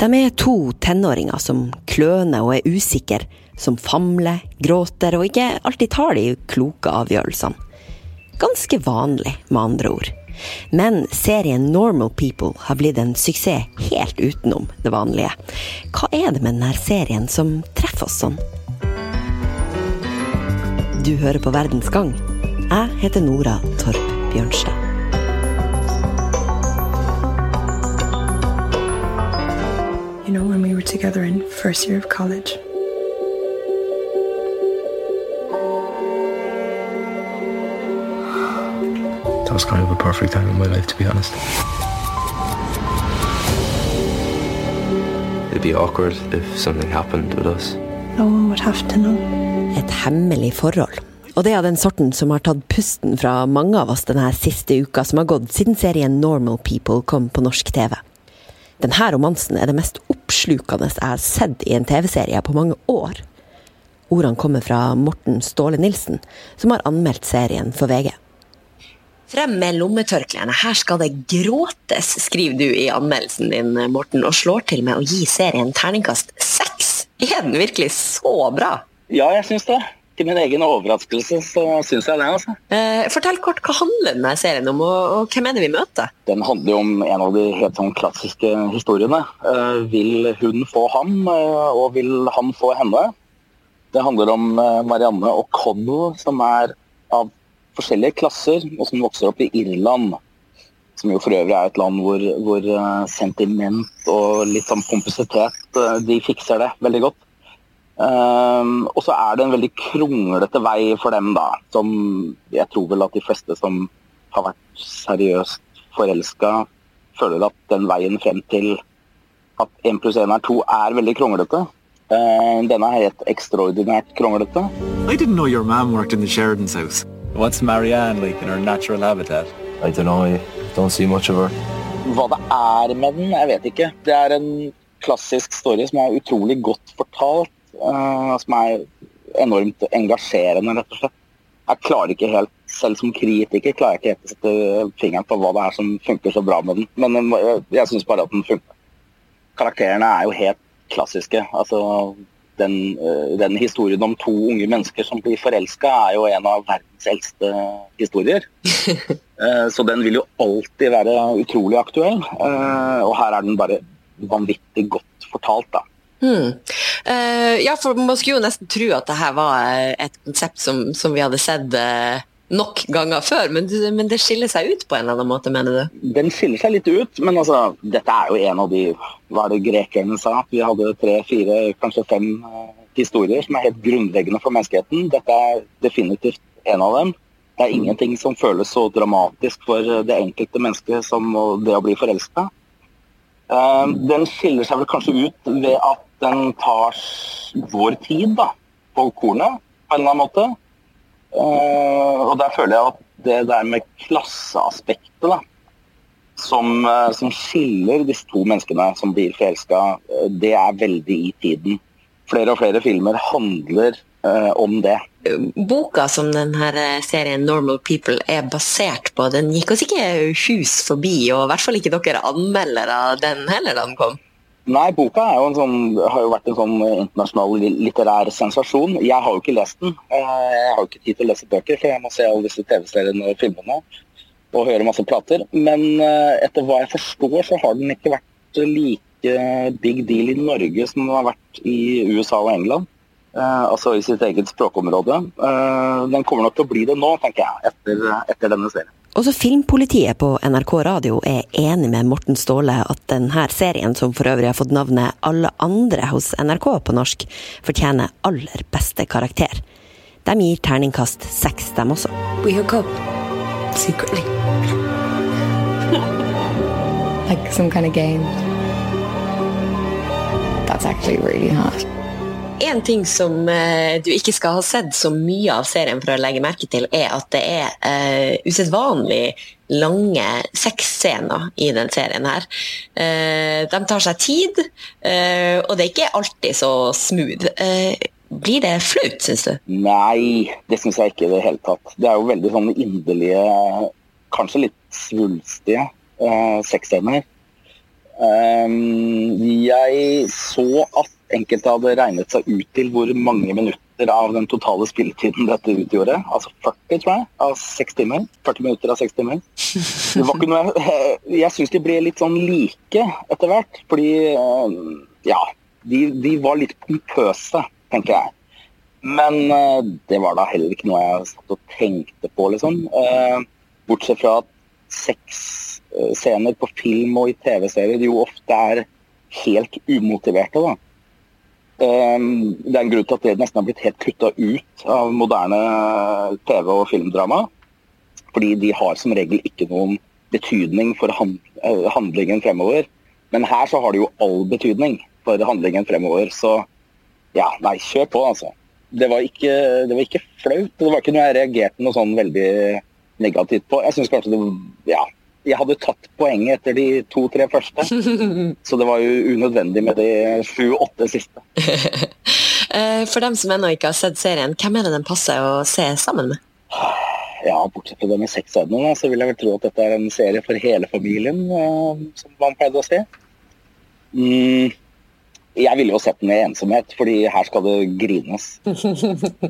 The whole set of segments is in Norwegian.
De er to tenåringer som kløner og er usikre, som famler, gråter og ikke alltid tar de kloke avgjørelsene. Ganske vanlig, med andre ord. Men serien Normal People har blitt en suksess helt utenom det vanlige. Hva er det med denne serien som treffer oss sånn? Du hører på Verdens gang. Jeg heter Nora Torp Bjørnstad. You know, when we were together in first year of college. That was kind of a perfect time in my life, to be honest. It'd be awkward if something happened with us. No one would have to know. Et hemmelig forhold. Og det er av den sorten som har tatt pusten fra mange av oss denne siste uka som har gått siden serien Normal People kom på norsk TV. Denne romansen er det mest oppslukende jeg har sett i en TV-serie på mange år. Ordene kommer fra Morten Ståle Nilsen, som har anmeldt serien for VG. Frem med lommetørklærne, her skal det gråtes, skriver du i anmeldelsen din, Morten, og slår til med å gi serien terningkast seks. Er den virkelig så bra? Ja, jeg syns det. Til min egen overraskelse så syns jeg det. altså. Eh, fortell kort, hva handler denne serien om, og, og, hvem er det vi møter? Den handler jo om en av de helt sånn klassiske historiene. Eh, vil hun få ham, eh, og vil han få henne? Det handler om eh, Marianne og Connell, som er av forskjellige klasser, og som vokser opp i Irland. Som jo for øvrig er et land hvor, hvor eh, sentiment og litt sånn pompøsitet eh, De fikser det veldig godt. Um, og så er det en veldig kronglete vei for dem, da. Som jeg tror vel at de fleste som har vært seriøst forelska, føler at den veien frem til at 1 pluss 1 er 2 er veldig kronglete. Uh, denne er helt ekstraordinært kronglete. I didn't know your mom worked in the Sheridan's house. What's Marianne like in her natural habitat? I don't know, I don't see much of her. Hva det er med den, jeg vet ikke. Det er en klassisk story som er utrolig godt fortalt. Uh, som er enormt engasjerende, rett og slett. Jeg klarer ikke helt, selv som kritiker, klarer jeg ikke helt å sette fingeren på hva det er som funker så bra med den. Men uh, jeg syns bare at den funker. Karakterene er jo helt klassiske. Altså, den, uh, den, historien om to unge mennesker som blir forelska, er jo en av verdens eldste historier. så den vil jo alltid være utrolig aktuell. og her er den bare vanvittig godt fortalt, da. Hmm. Uh, ja, for man skulle jo nesten tro at det her var et konsept som, som vi hadde sett uh, nok ganger før, men, men, det skiller seg ut på en eller annen måte, mener du? Den skiller seg litt ut, men altså, dette er jo en av de Hva er det grekerne sa? Vi hadde tre, fire, kanskje fem uh, historier som er helt grunnleggende for menneskeheten. Dette er definitivt en av dem. Det er ingenting som føles så dramatisk for det enkelte mennesket som det å bli forelska. Den skiller seg vel kanskje ut ved at den tar vår tid da, på kornet, på en eller annen måte. Uh, og der føler jeg at det der med klasseaspektet, da, som, uh, som, skiller disse to menneskene som blir forelska, uh, det er veldig i tiden. Flere og flere filmer handler om det. Boka som denne serien 'Normal People' er basert på, den gikk oss ikke hus forbi, og i hvert fall ikke dere anmeldere den heller da den kom? Nei, boka jo sånn, har jo vært en sånn internasjonal litterær sensasjon. Jeg har jo ikke lest den. Eh, jeg har jo ikke tid til å lese bøker, for jeg må se alle disse TV-seriene og filmene og høre masse plater. Men eh, etter hva jeg forstår, så har den ikke vært like big deal i Norge som den har vært i USA og England. Eh, altså i sitt eget språkområde. Den kommer nok til å bli det nå, tenker jeg, etter, etter denne serien. Også Filmpolitiet på NRK Radio er enig med Morten Ståle at denne serien, som for øvrig har fått navnet Alle andre hos NRK på norsk, fortjener aller beste karakter. De gir terningkast seks, dem også. We hook up secretly. like some kind of game. That's actually really hot. En ting som eh, du ikke skal ha sett så mye av serien for å legge merke til, er at det er eh, usedvanlig lange sexscener i den serien her. Eh, de tar seg tid, uh, og det er ikke alltid så smooth. blir det flaut, syns du? Nei, det syns jeg ikke i det hele tatt. Det er jo veldig sånn inderlige, kanskje litt svulstige eh, sexscener. Um, jeg så at enkelte hadde regnet seg ut til hvor mange minutter av den totale spilletiden dette utgjorde. Altså 40, tror jeg, av seks timer. 40 minutter av seks timer. Det var ikke noe Jeg, syns de ble litt sånn like etter hvert. Fordi, um, ja de, de, var litt pompøse, tenker jeg. Men uh, det var da heller ikke noe jeg satt og tenkte på, liksom. Uh, bortsett fra at sex scener på film og i TV-serier jo ofte er helt umotiverte. da. Ehm, det er en grunn til at det nesten har blitt helt kutta ut av moderne TV- og filmdrama. Fordi de har som regel ikke noen betydning for eh, handlingen fremover. Men her så har det jo all betydning for handlingen fremover. Så ja, nei, kjør på, altså. Det var ikke, det var ikke flaut. Det var ikke noe jeg reagerte noe sånn veldig negativt på. Jeg syns kanskje det ja, jeg hadde tatt poenget etter de to-tre første. Så det var jo unødvendig med de sju-åtte siste. Eh, for dem som ennå ikke har sett serien, hvem er det den passer å se sammen med? Ja, Bortsett fra det med sexscenene, så vil jeg vel tro at dette er en serie for hele familien, eh, som man pleide å se. Mm, jeg ville jo sett den i ensomhet, fordi her skal det grines.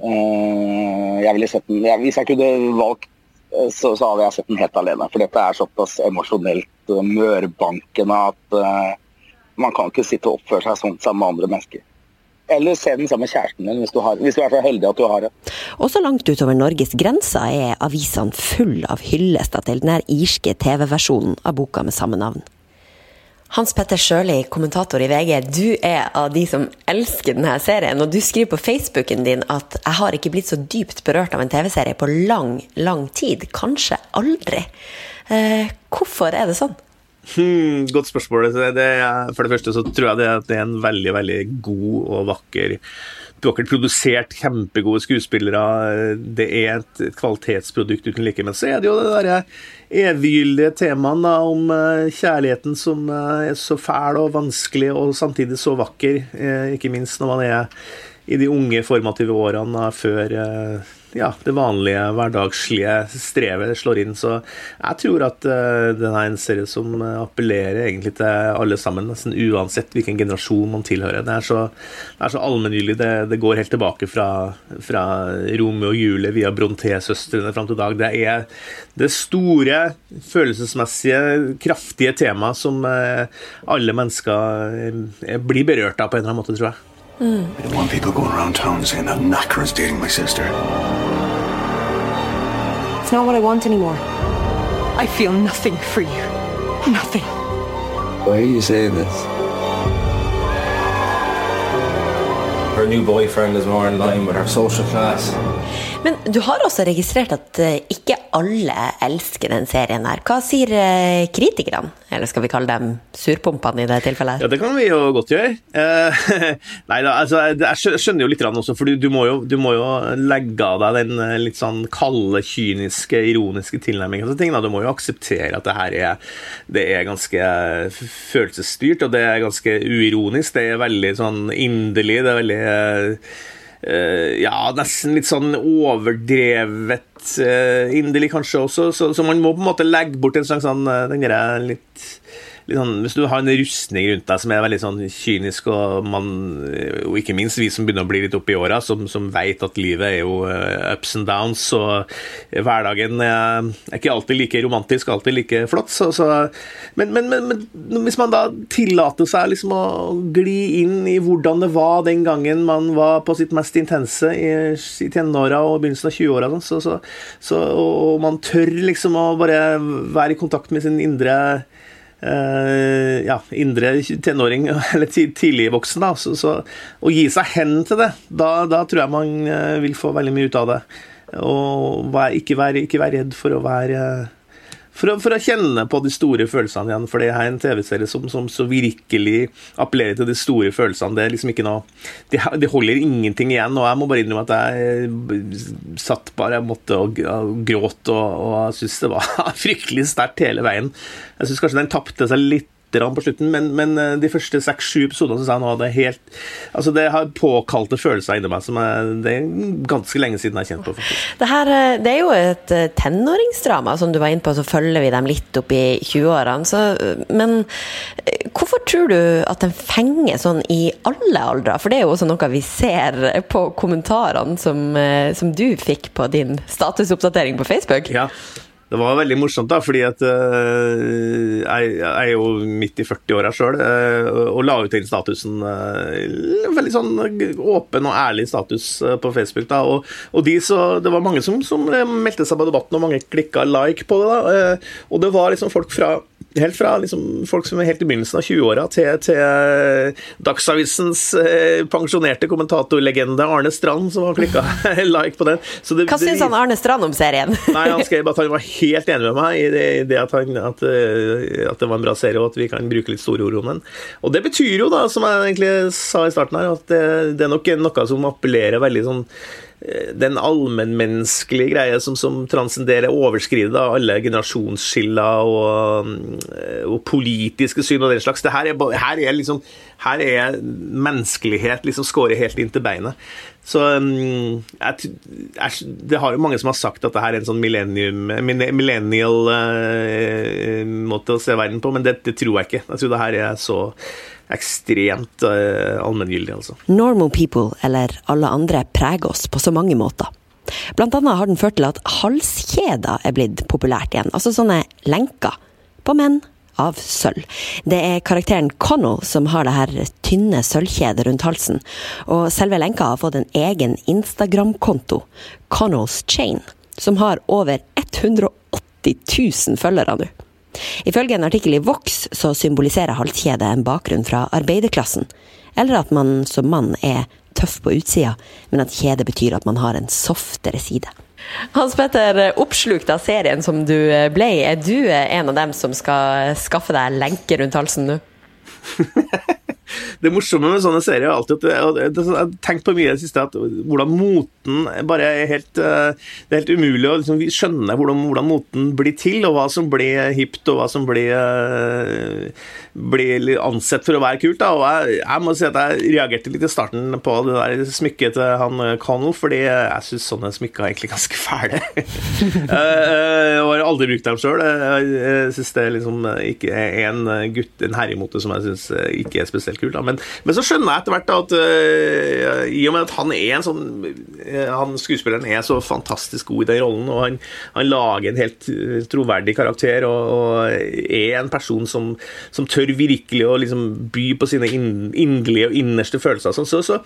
Eh, jeg ville sett den, Hvis jeg kunne valgt så, så, hadde jeg sett den helt alene. For dette er såpass emosjonelt uh, mørbankende at uh, man kan ikke sitte og oppføre seg sånn sammen med andre mennesker. Eller se den sammen med kjæresten din, hvis hvis du er så heldig at du har det. Også langt utover Norges grenser er avisene full av hyllester til den irske TV-versjonen av boka med samme navn. Hans Petter Sjøli, kommentator i VG, du er av de som elsker denne serien. Og du skriver på Facebooken din at 'jeg har ikke blitt så dypt berørt av en TV-serie på lang, lang tid'. Kanskje aldri. Eh, hvorfor er det sånn? Hmm, godt spørsmål. Er, for det første så tror jeg det, det er en veldig, veldig god og vakker vakkert produsert, kjempegode skuespillere. Det er et, et kvalitetsprodukt uten like. Men så er det jo det derre evigyldige temaet om eh, kjærligheten som eh, er så fæl og vanskelig, og samtidig så vakker. Eh, ikke minst når man er i de unge formative årene før ja, det vanlige, hverdagslige strevet slår inn. Så jeg tror at uh, den er en serie som appellerer egentlig til alle sammen, nesten uansett hvilken generasjon man tilhører. Det er så, det så allmenngyldig. Det, det, går helt tilbake fra, fra Romeo og Julie via Bronté-søstrene fram til dag. Det er det store, følelsesmessige, kraftige temaet som uh, alle mennesker uh, blir berørt av på en eller annen måte, tror jeg. Mm. I don't want people going around town saying that Knacker is dating my sister. It's not what I want anymore. I feel nothing for you. Nothing. Why are you saying this? Her new boyfriend is more in line with her social class. Men du har også registrert at eh, ikke alle elsker den serien her. Hva sier eh, kritikerne? Eller skal vi kalle dem surpumpene i det tilfellet? Ja, det kan vi jo godt gjøre. Eh, nei da, altså, jeg skjønner jo litt også, for du må, jo, du må jo legge av deg den eh, litt sånn kalde, kyniske, ironiske tilnærmingen til ting. Da. Du må jo akseptere at det her er, det er ganske følelsesstyrt, og det er ganske uironisk. Det er veldig sånn inderlig. det er veldig ja, nesten litt sånn overdrevet uh, inderlig kanskje også, så, så, man må på en måte legge bort en slags sånn uh, den litt sånn, Hvis du har en rustning rundt deg som er veldig sånn kynisk, og, man, og ikke minst vi som begynner å bli litt oppi åra, som, som vet at livet er jo uh, ups and downs, og hverdagen er, er ikke alltid like romantisk, alltid like flott. Så, så, men, men, men, men, hvis man da tillater seg liksom å gli inn i hvordan det var den gangen man var på sitt mest intense i, i tenåra og begynnelsen av 20-åra, så, så, så, og man tør liksom å bare være i kontakt med sin indre ja, indre tenåring, eller tidlig voksen, da. Så, så, å gi seg hen til det, da, da tror jeg man uh, vil få veldig mye ut av det. Og ikke, være, ikke være redd for å være for å, for å, kjenne på de store følelsene igjen. For det er en TV-serie som, som, så virkelig appellerer til de store følelsene. Det er liksom ikke noe De, de holder ingenting igjen. Og jeg må bare innrømme at jeg satt bare jeg måtte og, og gråt, og, og jeg syns det var fryktelig sterkt hele veien. Jeg syns kanskje den tapte seg litt på slutten, men, men eh, de første seks-sju episodene syns jeg nå hadde helt Altså, det har påkalte følelser inni meg som jeg, det er ganske lenge siden jeg har kjent på, faktisk. Det, her, eh, det er jo et eh, tenåringsdrama, som du var inne på, så følger vi dem litt opp i 20-årene. Men hvorfor tror du at den fenger sånn i alle aldre? For det er jo også noe vi ser på kommentarene som, som du fikk på din statusoppdatering på Facebook. Ja, det var veldig morsomt, da, fordi at uh, jeg, jeg er jo midt i 40-åra sjøl uh, og la ut den statusen uh, Veldig sånn åpen og ærlig status på Facebook. da, Og, og de så, det var mange som, som meldte seg på debatten, og mange klikka like på det. da, Og det var liksom folk fra Helt fra liksom, folk som er helt i begynnelsen av 20-åra til, til Dagsavisens eh, pensjonerte kommentatorlegende Arne Strand, som har klikka like på den. Så det, Hva syns han Arne Strand om serien? Nei, Han skrev at han var helt enig med meg i det, i det at, han, at, eh, at det var en bra serie, og at vi kan bruke litt store ord om den. Og det betyr jo, da, som jeg egentlig sa i starten her, at det, det er nok noe som appellerer veldig sånn den allmennmenneskelige greie som, som transcenderer, overskrider da, alle generasjonsskiller og, eh, og politiske syn og den slags. Det her er, her er liksom her er menneskelighet liksom skåret helt inn til beinet. Så um, jeg, jeg, Det har jo mange som har sagt at det her er en sånn millennial uh, måte å se verden på, men det, det tror jeg ikke. Jeg tror det her er så ekstremt uh, allmenngyldig, altså. Normal people, eller alle andre, preger oss på så mange måter. Blant annet har den ført til at halskjeder er blitt populært igjen, altså sånne lenker på menn av sølv. Det er karakteren Connell som har det her tynne sølvkjedet rundt halsen, og selve lenka har fått en egen Instagram-konto, Connells Chain, som har over 180 000 følgere nå. Ifølge en artikkel i Vox så symboliserer halskjedet en bakgrunn fra arbeiderklassen, eller at man som mann er tøff på utsida, men at kjede betyr at man har en softere side. Hans Petter, oppslukt av serien som du ble, er du en av dem som skal skaffe deg lenke rundt halsen nå? Det morsomme med sånne serier er alltid at Jeg har tenkt på mye i det siste at hvordan moten bare er helt eh, Det er helt umulig å liksom skjønne hvordan, hvordan moten blir til, og hva som blir hipt, og hva som blir, eh, blir ansett for å være kult. Da. Og jeg, jeg må si at jeg reagerte litt i starten på det der smykket til han eh, Connell, fordi jeg syns sånne smykker er egentlig ganske fæle. jeg har aldri brukt dem sjøl. Jeg syns det liksom ikke er en gutt, en herremote som jeg syns ikke er spesielt kult. Da. Men, men så skjønner jeg etter hvert at uh, i og med at han er en sånn uh, Han skuespilleren er så fantastisk god i den rollen, og han, han lager en helt eh, troverdig karakter og, og er en person som, som tør virkelig å liksom by på sine inderlige og innerste følelser, sånn, så, så,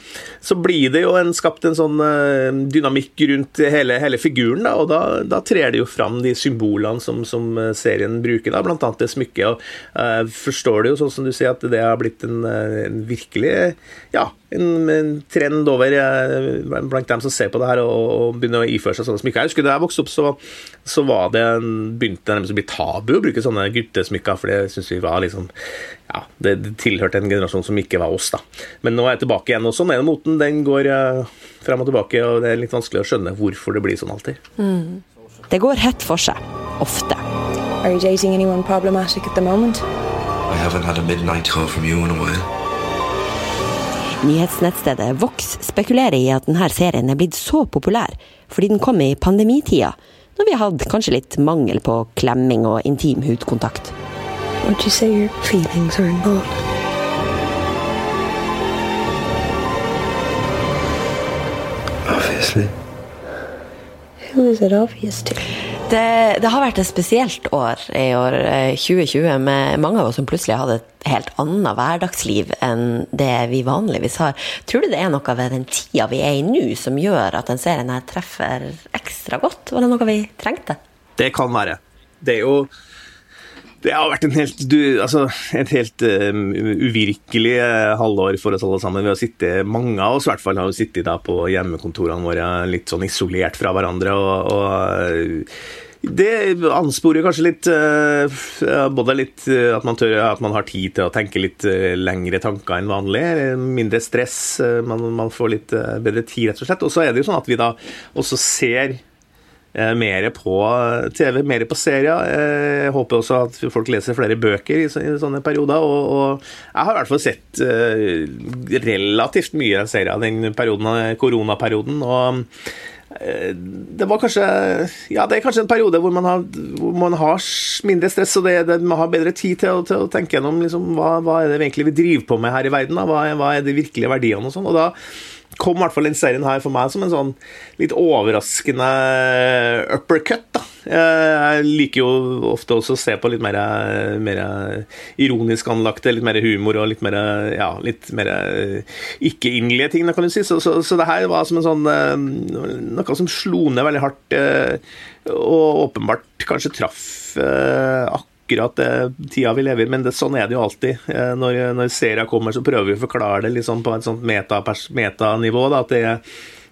så blir det jo en, skapt en sånn uh, dynamikk rundt hele, hele figuren, da, og da, da trer det jo fram de symbolene som, som serien bruker, da, blant annet det smykket. og uh, Forstår det jo, sånn som du sier, at det har blitt en, en virkelig ja, en, en trend over eh, blant dem som ser på det her og, og begynner å iføre seg sånne smykker. Jeg husker Da jeg vokste opp, så, så var det en, begynte det nærmest å bli tabu å bruke sånne guttesmykker, for det syns vi var liksom ja, det, det tilhørte en generasjon som ikke var oss, da. Men nå er jeg tilbake igjen, og sånn er det moten. Den går uh, frem og tilbake, og det er litt vanskelig å skjønne hvorfor det blir sånn alltid. Det går hett for seg. Ofte. Are you dating anyone problematic at the moment? I haven't had a midnight call from you in a while. Nyhetsnettstedet Vox spekulerer i at denne serien er blitt så populær fordi den kom i pandemitida, når vi har hatt kanskje litt mangel på klemming og intim hudkontakt. You say your feelings are involved? Obviously. Who is it obvious to? Det, det har vært et spesielt år i år, eh, 2020, med mange av oss som plutselig hadde et helt annet hverdagsliv enn det vi vanligvis har. Tror du det er noe ved den tida vi er i nå som gjør at den serien her treffer ekstra godt? Var det noe vi trengte? Det kan være. Det er jo det har vært en helt, du, altså, et helt um, uvirkelig eh, halvår for oss alle sammen. Vi har sittet, Mange av oss i hvert fall har jo sittet da på hjemmekontorene våre litt sånn isolert fra hverandre. og, og det ansporer kanskje litt eh, både litt eh, at man, tør, at man har tid til å tenke litt eh, lengre tanker enn vanlig. eh, Mindre stress. eh, Man, man får litt eh, bedre tid, rett og slett. Og så er det jo sånn at vi da også ser eh, mer på TV, mer på serier. Eh, Jeg håper også at folk leser flere bøker i, sånne perioder. Og, jeg har i hvert fall sett eh, relativt mye serier den perioden, eh, koronaperioden. og eh, det var kanskje Ja, det er kanskje en periode hvor man har, hvor man har mindre stress, og det, det, man har bedre tid til å, til å tenke gjennom liksom, hva, hva er det egentlig vi driver på med her i verden. Hva, hva er de virkelige verdiene og sånn. Og da kom i hvert fall den serien her for meg som en sånn litt overraskende uppercut. da. Jeg liker jo ofte også å se på litt mer, mer ironisk anlagte, litt mer humor og litt mer, ja, mer ikke-inderlige ting, kan du si. Så, så, så det her var som en sånn eh, Noe som slo ned veldig hardt, eh, og åpenbart kanskje traff eh, akkurat det tida vi lever i, men det, sånn er det jo alltid. Eh, Når, når serier kommer, så prøver vi å forklare det liksom på et sånt metanivå. Meta at det er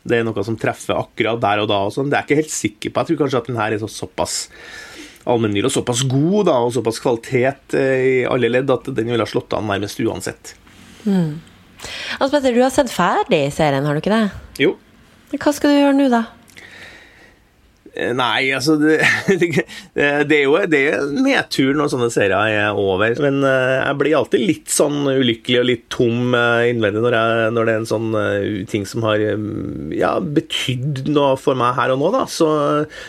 det er noe som treffer akkurat der og da. og sånn. Det er jeg ikke helt sikker på. Jeg tror kanskje at den her er så såpass allmennyttig og såpass god da, og såpass kvalitet eh, i alle ledd at den ville ha slått an nærmest uansett. Altså Petter, du har sett ferdig serien, har du ikke det? Jo. Hva skal du gjøre nå, da? Nei, altså Det, det er jo det er nedtur når sånne serier er over. Men eh, jeg blir alltid litt sånn ulykkelig og litt tom eh, innvendig når, jeg, når det er en sånn eh, ting som har ja, betydd noe for meg her og nå. da Så,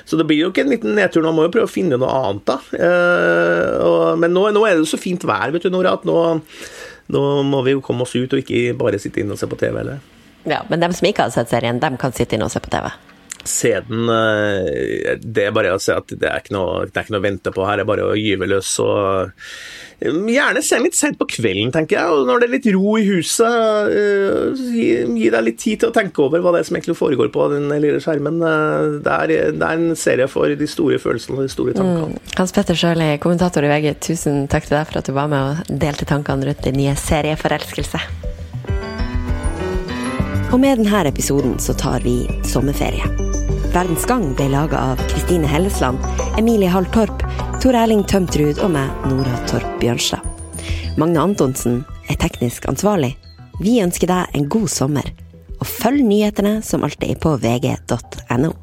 så det blir jo ikke en liten nedtur. Man må jo prøve å finne noe annet. da Men nå, nå er det jo så fint vær, vet du, Nora, at nå, nå må vi jo komme oss ut og ikke bare sitte inne og se på TV. eller Ja, Men dem som ikke har sett serien, dem kan sitte inne og se på TV. Se den eh, Det er bare å si at det er ikke noe, det er ikke noe å vente på her. Det er bare å gyve løs og eh, Gjerne se litt sent på kvelden, tenker jeg. Og når det er litt ro i huset, eh, gi, gi deg litt tid til å tenke over hva det er som egentlig foregår på den lille skjermen. Eh, Det er, det er en serie for de store følelsene og de store tankene. Hans Petter Sjøli, kommentator i VG, tusen takk til deg for at du var med og delte tankene rundt din nye serie 'Forelskelse'. Og med denne episoden så tar vi sommerferie. Verdens Gang ble laga av Kristine Hellesland, Emilie Hall Torp, Tor Erling Tømtrud og meg, Nora Torp Bjørnstad. Magne Antonsen er teknisk ansvarlig. Vi ønsker deg en god sommer, og følg nyhetene som alltid på vg.no.